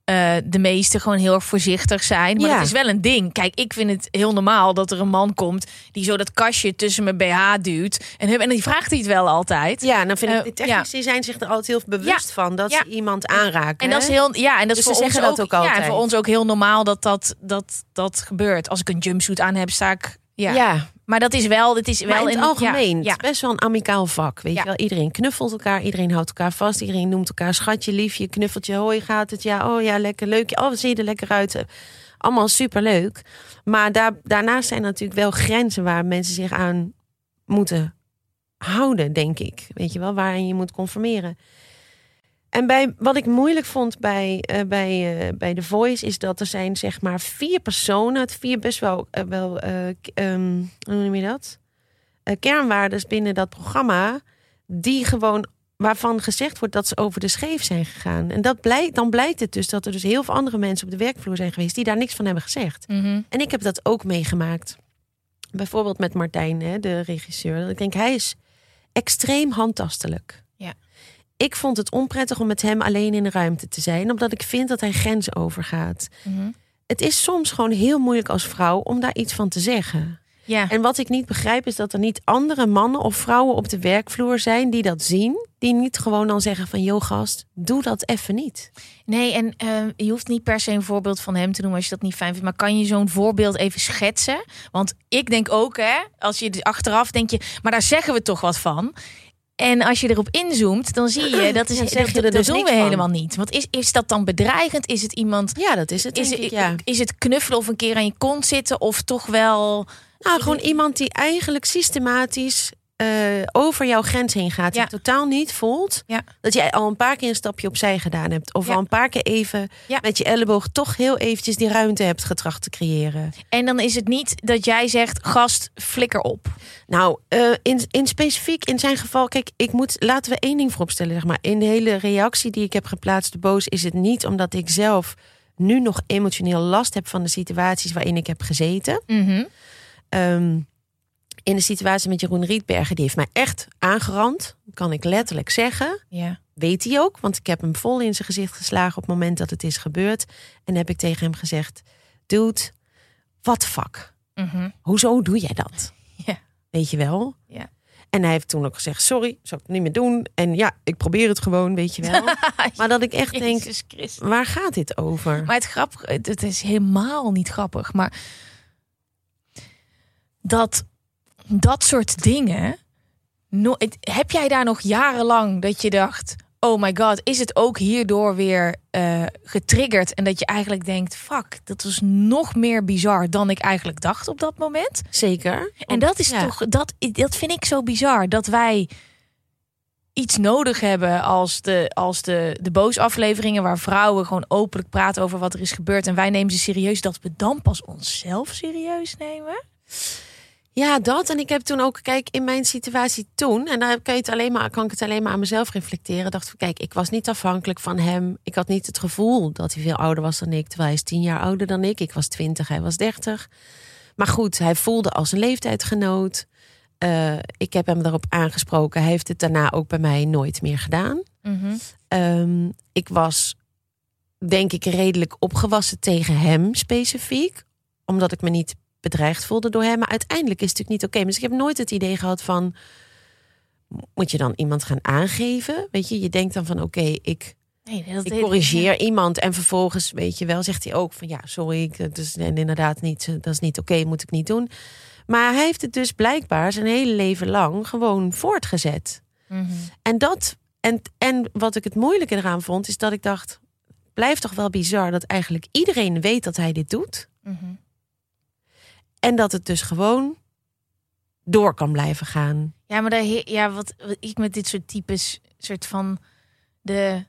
Eh, de meesten gewoon heel erg voorzichtig zijn. Maar Ja. het is wel een ding. Kijk, ik vind het heel normaal dat er een man komt die zo dat kastje tussen mijn BH duwt. En, hem- en die vraagt hij het wel altijd. Ja, dan vind ik, Eh, de technici zijn zich er altijd heel bewust Ja. van dat Ja. ze iemand aanraken. En dat is heel, ja, en dat Dus is ze voor ons ook Ja, altijd. en voor ons ook heel normaal dat dat, dat dat gebeurt. Als ik een jumpsuit aan heb, sta ik. Ja. ja, Maar dat is wel, het is wel maar in het algemeen, Ja, het is best wel een amicaal vak. Weet Ja. je wel, iedereen knuffelt elkaar, iedereen houdt elkaar vast, iedereen noemt elkaar schatje, liefje, knuffeltje, hoi gaat het, ja, oh ja, lekker leuk, oh wat zie je er lekker uit. Allemaal superleuk. Maar daar, daarnaast zijn natuurlijk wel grenzen waar mensen zich aan moeten houden, denk ik. Weet je wel, waarin je moet conformeren. En bij, wat ik moeilijk vond bij, eh, bij, eh, bij The Voice is dat er zijn zeg maar vier personen, het vier best wel, eh, wel eh, ehm, hoe noem je dat? Kernwaardes binnen dat programma, die gewoon waarvan gezegd wordt dat ze over de scheef zijn gegaan. En dat blijkt, dan blijkt het dus dat er dus heel veel andere mensen op de werkvloer zijn geweest die daar niks van hebben gezegd. Mhm. En ik heb dat ook meegemaakt. Bijvoorbeeld met Martijn, hè, de regisseur. Ik denk, hij is extreem handtastelijk. Ik vond het onprettig om met hem alleen in de ruimte te zijn, omdat ik vind dat hij grenzen overgaat. Mhm. Het is soms gewoon heel moeilijk als vrouw om daar iets van te zeggen. ja. En wat ik niet begrijp is dat er niet andere mannen of vrouwen op de werkvloer zijn die dat zien. Die niet gewoon dan zeggen van, joh gast, doe dat even niet. Nee, en eh, je hoeft niet per se een voorbeeld van hem te noemen als je dat niet fijn vindt. Maar kan je zo'n voorbeeld even schetsen? Want ik denk ook, hè, als je achteraf denk je, maar daar zeggen we toch wat van. En als je erop inzoomt, dan zie je dat is Ja, zeg dat, je dat dus doen niks we van. helemaal niet. Want is, is dat dan bedreigend? Is het iemand? Ja, dat is het Is, ik, ja. is het knuffelen of een keer aan je kont zitten of toch wel? Nou, gewoon iemand die eigenlijk systematisch eh, over jouw grens heen gaat. Die Ja. totaal niet voelt Ja. dat jij al een paar keer een stapje opzij gedaan hebt. Of Ja. al een paar keer even Ja. met je elleboog toch heel eventjes die ruimte hebt getracht te creëren. En dan is het niet dat jij zegt, gast, flikker op. Nou, eh, in, in specifiek in zijn geval, kijk, ik moet, laten we één ding vooropstellen, zeg maar. In de hele reactie die ik heb geplaatst, boos, is het niet omdat ik zelf nu nog emotioneel last heb van de situaties waarin ik heb gezeten. Mhm. Ehm, in de situatie met Jeroen Rietbergen, die heeft mij echt aangerand, kan ik letterlijk zeggen. Ja. Weet hij ook, want ik heb hem vol in zijn gezicht geslagen op het moment dat het is gebeurd. En heb ik tegen hem gezegd: Dude, wat fuck? Mhm. Hoezo doe jij dat? Ja. Weet je wel? Ja. En hij heeft toen ook gezegd: Sorry, zou ik het niet meer doen. En ja, ik probeer het gewoon, weet je wel. maar dat ik echt denk. Waar gaat dit over? Maar het het, het is helemaal niet grappig. Maar dat dat soort dingen. No, het- heb jij daar nog jarenlang dat je dacht: oh my god, is het ook hierdoor weer eh, getriggerd? En dat je eigenlijk denkt: fuck, dat was nog meer bizar dan ik eigenlijk dacht op dat moment. Zeker. En dat is Ja. toch, dat, dat vind ik zo bizar. Dat wij iets nodig hebben als de, als de, de boosafleveringen... waar vrouwen gewoon openlijk praten over wat er is gebeurd... en wij nemen ze serieus, dat we dan pas onszelf serieus nemen? Ja, dat. En ik heb toen ook, kijk, in mijn situatie toen, en daar kan, je het alleen maar, kan ik het alleen maar aan mezelf reflecteren. Dacht van, kijk, ik was niet afhankelijk van hem. Ik had niet het gevoel dat hij veel ouder was dan ik, terwijl hij is tien jaar ouder dan ik. Ik was twintig, hij was dertig. Maar goed, hij voelde als een leeftijdgenoot. eh, ik heb hem daarop aangesproken. Hij heeft het daarna ook bij mij nooit meer gedaan. Mhm. Ehm, ik was, denk ik, redelijk opgewassen tegen hem specifiek. Omdat ik me niet bedreigd voelde door hem. Maar uiteindelijk is het natuurlijk niet oké. Dus ik heb nooit het idee gehad van... Moet je dan iemand gaan aangeven? Weet je, je denkt dan van oké, ik, Nee, ik corrigeer iemand. En vervolgens, weet je wel, zegt hij ook van ja, sorry, ik, is en inderdaad niet, dat is niet oké, moet ik niet doen. Maar hij heeft het dus blijkbaar zijn hele leven lang gewoon voortgezet. Mhm. En dat, en, en wat ik het moeilijke eraan vond, is dat ik dacht, blijft toch wel bizar dat eigenlijk iedereen weet dat hij dit doet. Mhm. En dat het dus gewoon door kan blijven gaan. Ja, maar daar, ja, wat, wat ik met dit soort types, soort van de,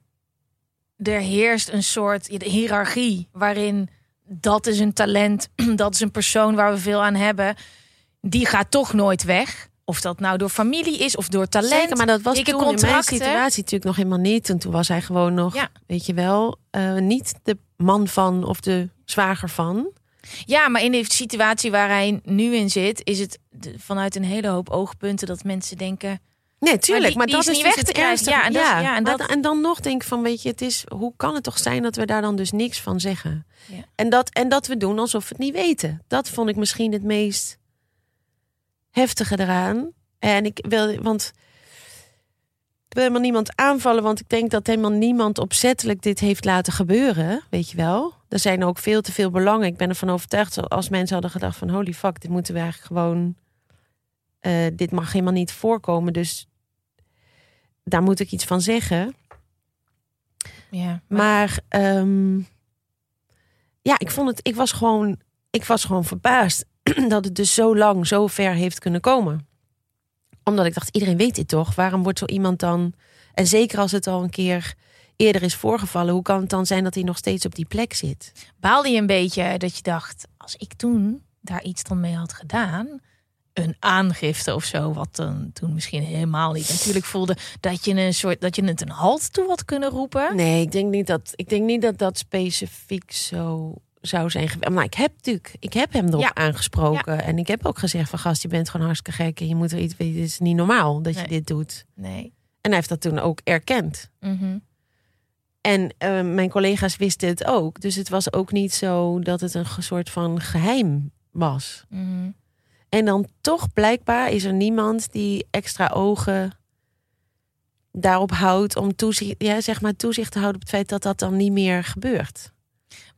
er heerst een soort de hiërarchie waarin dat is een talent, dat is een persoon waar we veel aan hebben, die gaat toch nooit weg. Of dat nou door familie is of door talent. Zeker, maar dat was dikke toen in mijn contracten. situatie natuurlijk nog helemaal niet. En toen was hij gewoon nog, Ja. weet je wel, eh, niet de man van of de zwager van. Ja, maar in de situatie waar hij nu in zit, is het vanuit een hele hoop oogpunten dat mensen denken. Nee, tuurlijk. die- Maar, die dat is niet dus weg te krijgen. Ja, en dat- ja, en maar dat- dan- en dan nog denk ik van, weet je, het is, hoe kan het toch zijn dat we daar dan dus niks van zeggen? Ja. En, dat, en dat we doen alsof we het niet weten. Dat vond ik misschien het meest heftige eraan. En ik wil, want ik wil helemaal niemand aanvallen, want ik denk dat helemaal niemand opzettelijk dit heeft laten gebeuren, weet je wel. Er zijn ook veel te veel belangen. Ik ben ervan overtuigd, als mensen hadden gedacht van, holy fuck, dit moeten we eigenlijk gewoon, eh, dit mag helemaal niet voorkomen, dus daar moet ik iets van zeggen. Ja, Maar ehm, ja, ik vond het, ik was gewoon, ik was gewoon verbaasd dat het dus zo lang, zo ver heeft kunnen komen. Omdat ik dacht, iedereen weet dit toch? Waarom wordt zo iemand dan, en zeker als het al een keer eerder is voorgevallen, hoe kan het dan zijn dat hij nog steeds op die plek zit? baalde je een beetje dat je dacht, als ik toen daar iets dan mee had gedaan, een aangifte of zo, wat dan toen misschien helemaal niet natuurlijk voelde dat je een soort dat je het een halt toe had kunnen roepen. Nee, ik denk niet dat, ik denk niet dat dat specifiek zo zou zijn geweest. Maar ik heb natuurlijk, ik heb hem erop Ja. aangesproken. En ik heb ook gezegd van gast, je bent gewoon hartstikke gek. En je moet er iets, dit is niet normaal dat je dit doet. Nee. En hij heeft dat toen ook erkend. Mhm. En eh, mijn collega's wisten het ook. Dus het was ook niet zo dat het een soort van geheim was. Mhm. En dan toch blijkbaar is er niemand die extra ogen daarop houdt om toezicht, ja, zeg maar toezicht te houden op het feit dat dat dan niet meer gebeurt.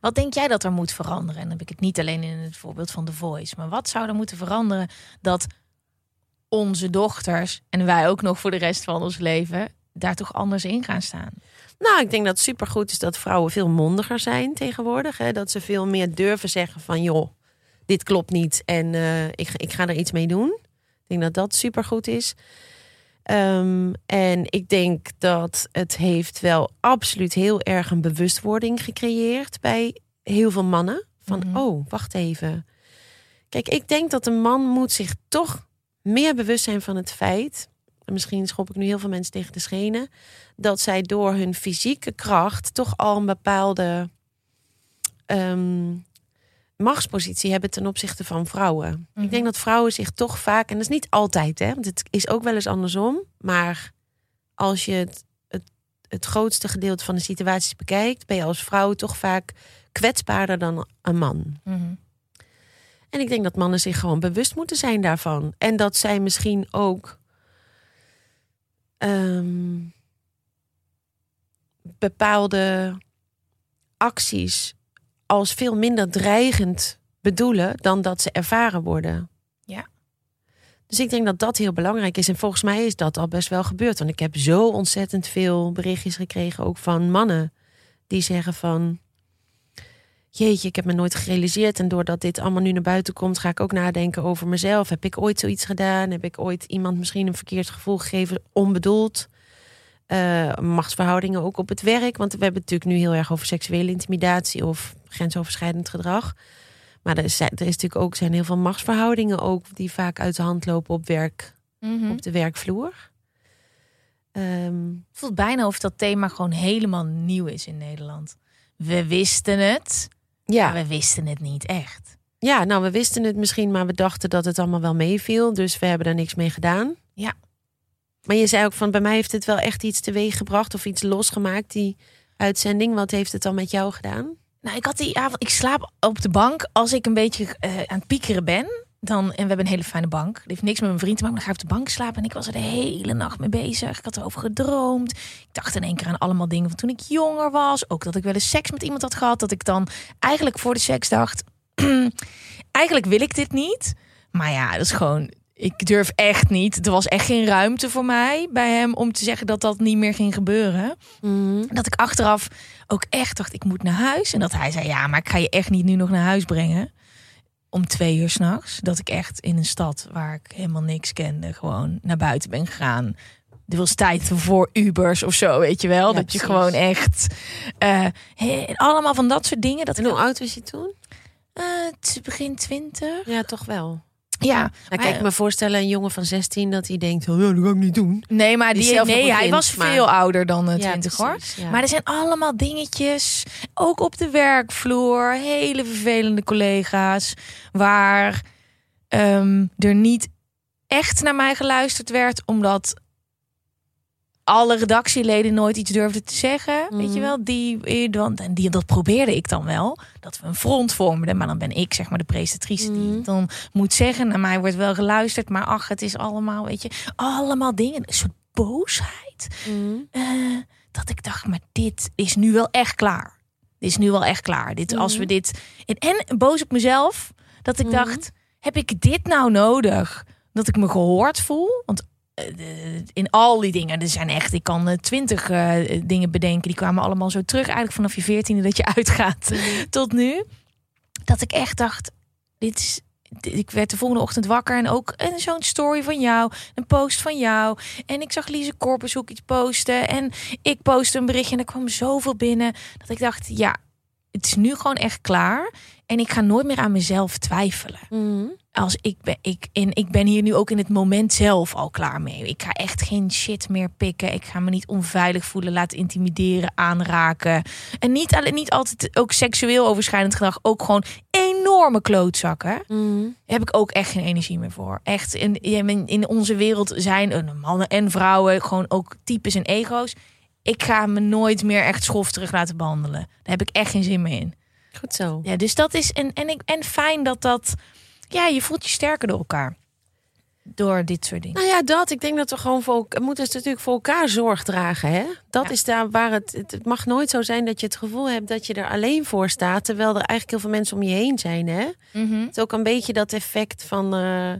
Wat denk jij dat er moet veranderen? En dan heb ik het niet alleen in het voorbeeld van The Voice. Maar wat zou er moeten veranderen dat onze dochters en wij ook nog voor de rest van ons leven daar toch anders in gaan staan? Nou, ik denk dat het supergoed is dat vrouwen veel mondiger zijn tegenwoordig. Hè? Dat ze veel meer durven zeggen van joh, dit klopt niet en eh, ik, ik ga er iets mee doen. Ik denk dat dat supergoed is. Ehm, en ik denk dat het heeft wel absoluut heel erg een bewustwording gecreëerd bij heel veel mannen. Van Mhm. oh, wacht even. Kijk, ik denk dat een man moet zich toch meer bewust zijn van het feit. En misschien schop ik nu heel veel mensen tegen de schenen dat zij door hun fysieke kracht toch al een bepaalde ehm, machtspositie hebben ten opzichte van vrouwen. Mhm. Ik denk dat vrouwen zich toch vaak, en dat is niet altijd, hè, want het is ook wel eens andersom, maar als je het, het, het grootste gedeelte van de situaties bekijkt, ben je als vrouw toch vaak kwetsbaarder dan een man. Mhm. En ik denk dat mannen zich gewoon bewust moeten zijn daarvan. En dat zij misschien ook ehm, bepaalde acties als veel minder dreigend bedoelen dan dat ze ervaren worden. Ja. Dus ik denk dat dat heel belangrijk is. En volgens mij is dat al best wel gebeurd. Want ik heb zo ontzettend veel berichtjes gekregen, ook van mannen, die zeggen van jeetje, ik heb me nooit gerealiseerd. En doordat dit allemaal nu naar buiten komt, ga ik ook nadenken over mezelf. Heb ik ooit zoiets gedaan? Heb ik ooit iemand misschien een verkeerd gevoel gegeven, onbedoeld? Eh, machtsverhoudingen ook op het werk. Want we hebben het natuurlijk nu heel erg over seksuele intimidatie of grensoverschrijdend gedrag. Maar er, is, er is natuurlijk ook, zijn heel veel machtsverhoudingen ook die vaak uit de hand lopen op werk, Mhm. op de werkvloer. Het voelt bijna of dat thema gewoon helemaal nieuw is in Nederland. We wisten het, ja. maar we wisten het niet echt. Ja, nou, we wisten het misschien, maar we dachten dat het allemaal wel meeviel. Dus we hebben er niks mee gedaan. Ja. Maar je zei ook van, bij mij heeft het wel echt iets teweeg gebracht of iets losgemaakt, die uitzending. Wat heeft het dan met jou gedaan? Nou, ik had die avond, ik slaap op de bank als ik een beetje eh, aan het piekeren ben. Dan, en we hebben een hele fijne bank. Die heeft niks met mijn vriend te maken. Maar dan ga ik op de bank slapen. En ik was er de hele nacht mee bezig. Ik had erover gedroomd. Ik dacht in één keer aan allemaal dingen van toen ik jonger was. Ook dat ik wel eens seks met iemand had gehad. Dat ik dan eigenlijk voor de seks dacht... eigenlijk wil ik dit niet. Maar ja, dat is gewoon... Ik durf echt niet. Er was echt geen ruimte voor mij bij hem om te zeggen dat dat niet meer ging gebeuren. Dat ik achteraf ook echt dacht, ik moet naar huis. En dat hij zei, ja, maar ik ga je echt niet nu nog naar huis brengen. Om twee uur s'nachts. Dat ik echt in een stad waar ik helemaal niks kende, gewoon naar buiten ben gegaan. Er was tijd voor Ubers of zo, weet je wel. Ja, dat je gewoon echt... he- allemaal van dat soort dingen. Dat En hoe oud was je toen? het begin twintig. Ja, toch wel. Ja, Nou, maar- kijk, ik me voorstellen een jongen van 16 dat hij denkt, oh, ja, dat ga ik niet doen. Nee, maar Die nee, hij was maar- veel ouder dan eh, Ja, 20 hoor. ja. Maar er zijn allemaal dingetjes, ook op de werkvloer, hele vervelende collega's, waar ehm, er niet echt naar mij geluisterd werd, omdat alle redactieleden nooit iets durfden te zeggen. Weet je Mhm. wel, die, want- en die, dat probeerde ik dan wel. Dat we een front vormden. Maar dan ben ik zeg maar de presentatrice die Mhm. het dan moet zeggen. Naar mij wordt wel geluisterd. Maar ach, het is allemaal, weet je, allemaal dingen. Een soort boosheid. Eh, dat ik dacht, maar dit is nu wel echt klaar. Dit is nu wel echt klaar. Dit, Als we dit. En, en boos op mezelf. Dat ik Mhm. dacht, heb ik dit nou nodig? Dat ik me gehoord voel? Want in al die dingen, er zijn echt, ik kan twintig dingen bedenken. Die kwamen allemaal zo terug. Eigenlijk vanaf je veertiende dat je uitgaat tot nu. Dat ik echt dacht, dit is. Ik werd de volgende ochtend wakker en ook zo'n story van jou, een post van jou. En ik zag Lise Korpers ook iets posten. En ik postte een berichtje en er kwam zoveel binnen. Dat ik dacht, ja, het is nu gewoon echt klaar. En ik ga nooit meer aan mezelf twijfelen. Mhm. Als ik ben, ik, en ik ben hier nu ook in het moment zelf al klaar mee. Ik ga echt geen shit meer pikken. Ik ga me niet onveilig voelen, laten intimideren, aanraken. En niet, alleen, niet altijd ook seksueel overschrijdend gedrag. Ook gewoon enorme klootzakken Mhm. heb ik ook echt geen energie meer voor. Echt, in, in onze wereld zijn mannen en vrouwen gewoon ook types en ego's. Ik ga me nooit meer echt schofterig laten behandelen. Daar heb ik echt geen zin meer in. Goed zo. Ja, dus dat is en, en, ik, en fijn dat dat. Ja, je voelt je sterker door elkaar. Door dit soort dingen. Nou ja, dat. Ik denk dat we gewoon voor moeten dus natuurlijk voor elkaar zorg dragen. Hè? Dat Ja. is daar waar het, het. Mag nooit zo zijn dat je het gevoel hebt dat je er alleen voor staat. Terwijl er eigenlijk heel veel mensen om je heen zijn. Hè? Mhm. Het is ook een beetje dat effect van. eh,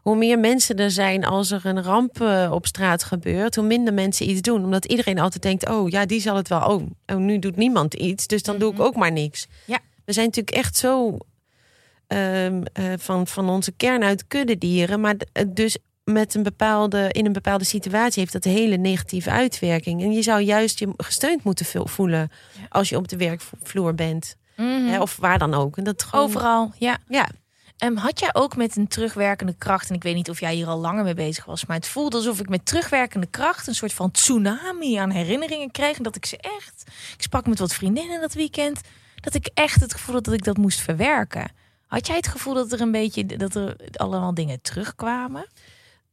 hoe meer mensen er zijn als er een ramp eh, op straat gebeurt, hoe minder mensen iets doen. Omdat iedereen altijd denkt: oh ja, die zal het wel. Oh, oh nu doet niemand iets, dus dan doe ik ook maar niks. Ja. We zijn natuurlijk echt zo ehm, eh, van, van onze kern uit kuddedieren. Maar eh, dus met een bepaalde, in een bepaalde situatie heeft dat een hele negatieve uitwerking. En je zou juist je gesteund moeten vo- voelen als je op de werkvloer bent. Mhm. Hè, of waar dan ook. En dat gewoon, Overal, ja. Ja, Ehm, had jij ook met een terugwerkende kracht, en ik weet niet of jij hier al langer mee bezig was, maar het voelde alsof ik met terugwerkende kracht een soort van tsunami aan herinneringen kreeg. En dat ik ze echt, ik sprak met wat vriendinnen dat weekend, dat ik echt het gevoel had dat ik dat moest verwerken. Had jij het gevoel dat er een beetje, dat er allemaal dingen terugkwamen?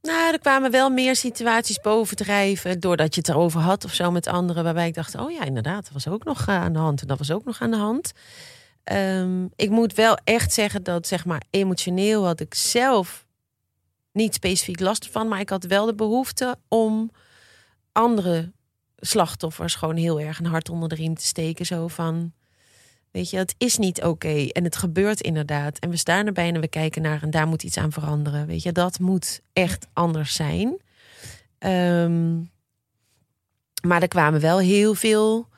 Nou, er kwamen wel meer situaties bovendrijven doordat je het erover had of zo met anderen, waarbij ik dacht, oh ja, inderdaad, dat was ook nog eh, aan de hand en dat was ook nog aan de hand. Ehm, ik moet wel echt zeggen dat, zeg maar, emotioneel had ik zelf niet specifiek last van, maar ik had wel de behoefte om andere slachtoffers gewoon heel erg een hart onder de riem te steken. Zo van, weet je, het is niet oké en het gebeurt inderdaad. En we staan erbij en we kijken naar en daar moet iets aan veranderen. Weet je, dat moet echt anders zijn. Ehm, maar er kwamen wel heel veel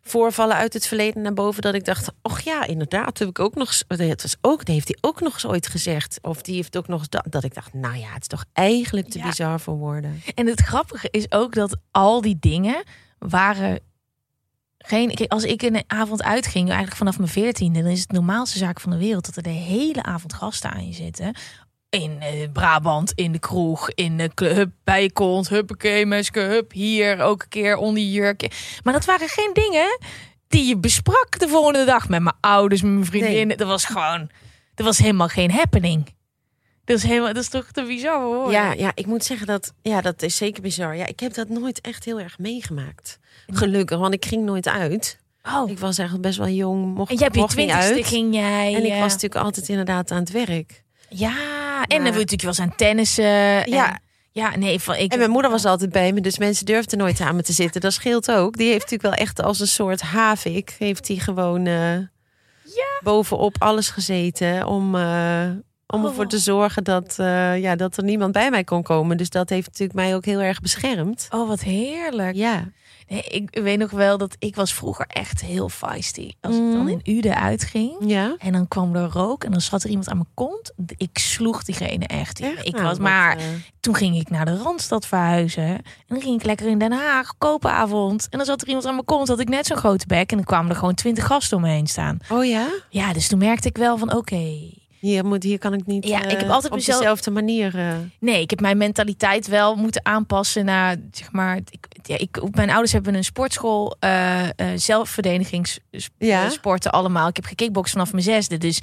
voorvallen uit het verleden naar boven dat ik dacht, och ja, inderdaad, heb ik ook nog, het was ook, dat heeft hij ook nog eens ooit gezegd, of die heeft ook nog eens dat, dat ik dacht, nou ja, het is toch eigenlijk te Ja. bizar voor woorden. En het grappige is ook dat al die dingen waren geen. Als ik een avond uitging, eigenlijk vanaf mijn veertiende, dan is het de normaalste zaak van de wereld dat er de hele avond gasten aan je zitten. In eh, Brabant, in de kroeg, in de club, hup, bij je kont, huppakee, meske, hup, hier ook een keer onder je jurkje. Maar dat waren geen dingen die je besprak de volgende dag met mijn ouders, met mijn vriendinnen. Dat was gewoon, er was helemaal geen happening. Dat is, helemaal, dat is toch te bizar hoor. Ja, ja, ik moet zeggen dat ja, dat is zeker bizar. Ja, ik heb dat nooit echt heel erg meegemaakt. Gelukkig, want ik ging nooit uit. Oh, Ik was eigenlijk best wel jong. Mocht, en jij hebt je twintigste uit. ging jij... En ik eh, was natuurlijk altijd inderdaad aan het werk. Ja, en dan je natuurlijk wel eens aan tennissen. en- Ja. ja, nee, van ik. En mijn moeder was altijd bij me, dus mensen durfden nooit aan me te zitten. Dat scheelt ook. Die heeft natuurlijk wel echt als een soort havik, heeft hij gewoon eh, bovenop alles gezeten om, eh, om ervoor Oh. te zorgen dat, eh, ja, dat er niemand bij mij kon komen. Dus dat heeft natuurlijk mij ook heel erg beschermd. Oh, wat heerlijk. Ja, Nee, ik weet nog wel dat ik was vroeger echt heel feisty. Als ik dan Mhm. in Uden uitging. ja. En dan kwam er rook en dan zat er iemand aan mijn kont. Ik sloeg diegene echt. Echt? Ik Nou, was wat, maar. eh, Toen ging ik naar de Randstad verhuizen. En dan ging ik lekker in Den Haag, koopavond. En dan zat er iemand aan mijn kont, had ik net zo'n grote bek. En dan kwamen er gewoon twintig gasten om me heen staan. oh ja? Ja, dus toen merkte ik wel van oké. Hier, moet, hier kan ik niet Ja, ik heb eh, altijd op mezelf- dezelfde manier... eh, Nee, ik heb mijn mentaliteit wel moeten aanpassen naar, zeg maar... Ik, ja, ik, mijn ouders hebben een sportschool, eh zelfverdedigingssporten Ja. allemaal. Ik heb gekickboxd vanaf mijn zesde, dus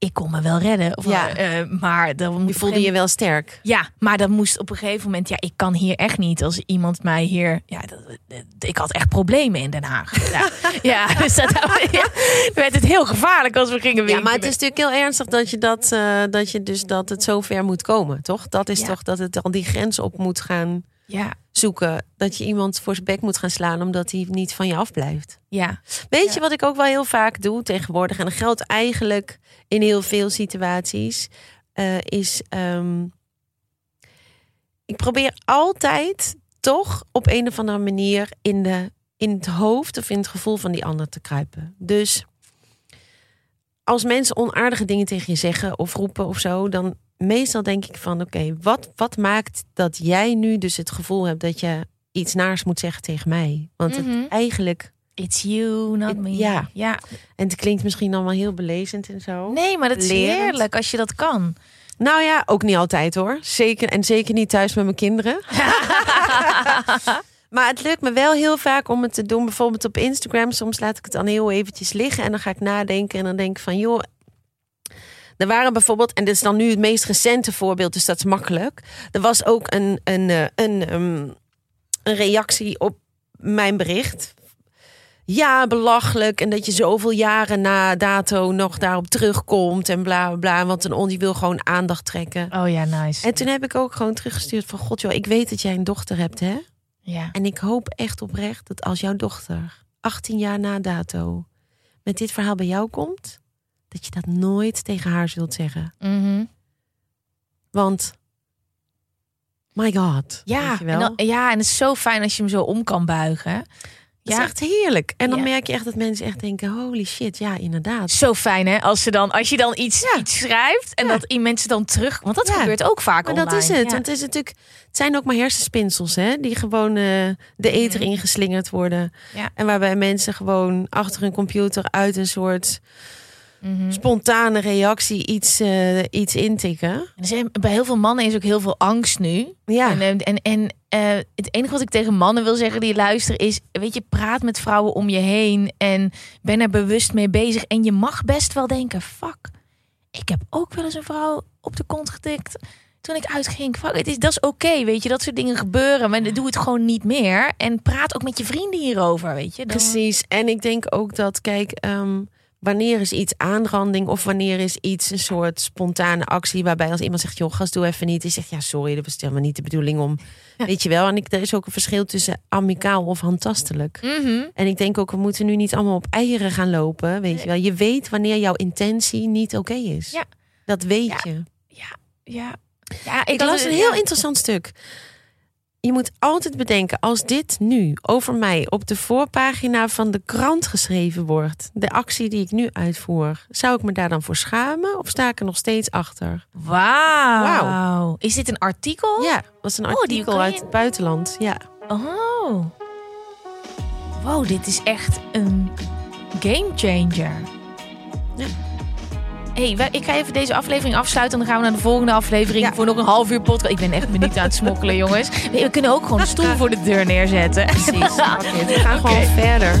ik kon me wel redden. Of, Ja. eh, maar dan je voelde je wel sterk. Ja, maar dan moest op een gegeven moment... Ja, ik kan hier echt niet als iemand mij hier... Ja, dat, dat- ik had echt problemen in Den Haag. Ja, ja dus dat ja, dan werd het heel gevaarlijk als we gingen Ja, winkelen. maar het is natuurlijk heel ernstig dat je dat, eh, dat je dus dat het zover moet komen, toch? Dat is Ja. toch dat het al die grens op moet gaan Ja, zoeken. Dat je iemand voor zijn bek moet gaan slaan omdat hij niet van je afblijft. ja. Weet Ja. je wat ik ook wel heel vaak doe tegenwoordig? En dat geldt eigenlijk in heel veel situaties. eh, is ehm, ik probeer altijd toch op een of andere manier in, de, in het hoofd of in het gevoel van die ander te kruipen. Dus als mensen onaardige dingen tegen je zeggen of roepen of zo, dan meestal denk ik van oké, wat, wat maakt dat jij nu dus het gevoel hebt dat je iets naars moet zeggen tegen mij? Want Mhm. het eigenlijk It's you, not It- me. ja. ja. en het klinkt misschien allemaal heel belezend en zo. Nee, maar dat is Lerend. heerlijk als je dat kan. Nou ja, ook niet altijd hoor. Zeker, en zeker niet thuis met mijn kinderen. maar het lukt me wel heel vaak om het te doen. Bijvoorbeeld op Instagram. Soms laat ik het dan heel eventjes liggen. En dan ga ik nadenken. En dan denk ik van joh. Er waren bijvoorbeeld, en dit is dan nu het meest recente voorbeeld, dus dat is makkelijk. Er was ook een, een, eh, een, ehm, een reactie op mijn bericht. Ja, belachelijk. En dat je zoveel jaren na dato nog daarop terugkomt. En bla bla bla. Want een on die wil gewoon aandacht trekken. Oh ja, nice. En toen heb ik ook gewoon teruggestuurd van... God joh, ik weet dat jij een dochter hebt, hè? Ja. En ik hoop echt oprecht dat als jouw dochter... 18 jaar na dato met dit verhaal bij jou komt... dat je dat nooit tegen haar zult zeggen. Mhm. Want... My god. Ja, en dan, ja, en het is zo fijn als je hem zo om kan buigen. Dat Ja, is echt heerlijk. En dan Ja. merk je echt dat mensen echt denken... holy shit, ja, inderdaad. zo fijn hè, als, ze dan, als je dan iets, Ja. iets schrijft en dat mensen dan terug... Want dat gebeurt ook vaak Maar dat online. is het. Want het, is natuurlijk, het zijn ook maar hersenspinsels hè, die gewoon eh, de eter ingeslingerd worden. En waarbij mensen gewoon achter hun computer uit een soort Mhm. spontane reactie iets, eh, iets intikken. Zijn- bij heel veel mannen is ook heel veel angst nu. Ja, En, en, en eh, het enige wat ik tegen mannen wil zeggen die luisteren is... weet je, praat met vrouwen om je heen en ben er bewust mee bezig. En je mag best wel denken, fuck, ik heb ook wel eens een vrouw op de kont getikt... toen ik uitging. Fuck, het is, dat is oké, weet je, dat soort dingen gebeuren. Maar doe het gewoon niet meer. En praat ook met je vrienden hierover, weet je. Dan- precies. En ik denk ook dat, kijk, ehm, wanneer is iets aanranding of wanneer is iets een soort spontane actie waarbij als iemand zegt, joh, gast, doe even niet. Die zegt, ja, sorry, dat was helemaal niet de bedoeling om, weet je wel. En ik, er is ook een verschil tussen amicaal of handtastelijk. Mhm. En ik denk ook, we moeten nu niet allemaal op eieren gaan lopen. Weet je wel. Je weet wanneer jouw intentie niet oké is. Ja. Dat weet Ja. je. Ja. ja, Ik had- las een heel ja. interessant stuk. Je moet altijd bedenken, als dit nu over mij op de voorpagina van de krant geschreven wordt, de actie die ik nu uitvoer, zou ik me daar dan voor schamen of sta ik er nog steeds achter? Wauw. Wauw. Is dit een artikel? Ja, dat was een Oh, artikel uit je- het buitenland. Ja. Oh. Wow, dit is echt een game changer. Hey, ik ga even deze aflevering afsluiten. En dan gaan we naar de volgende aflevering Ja. voor nog een half uur podcast. Ik ben echt benieuwd aan het smokkelen, jongens. We kunnen ook gewoon een stoel voor de deur neerzetten. Precies. We gaan gewoon verder.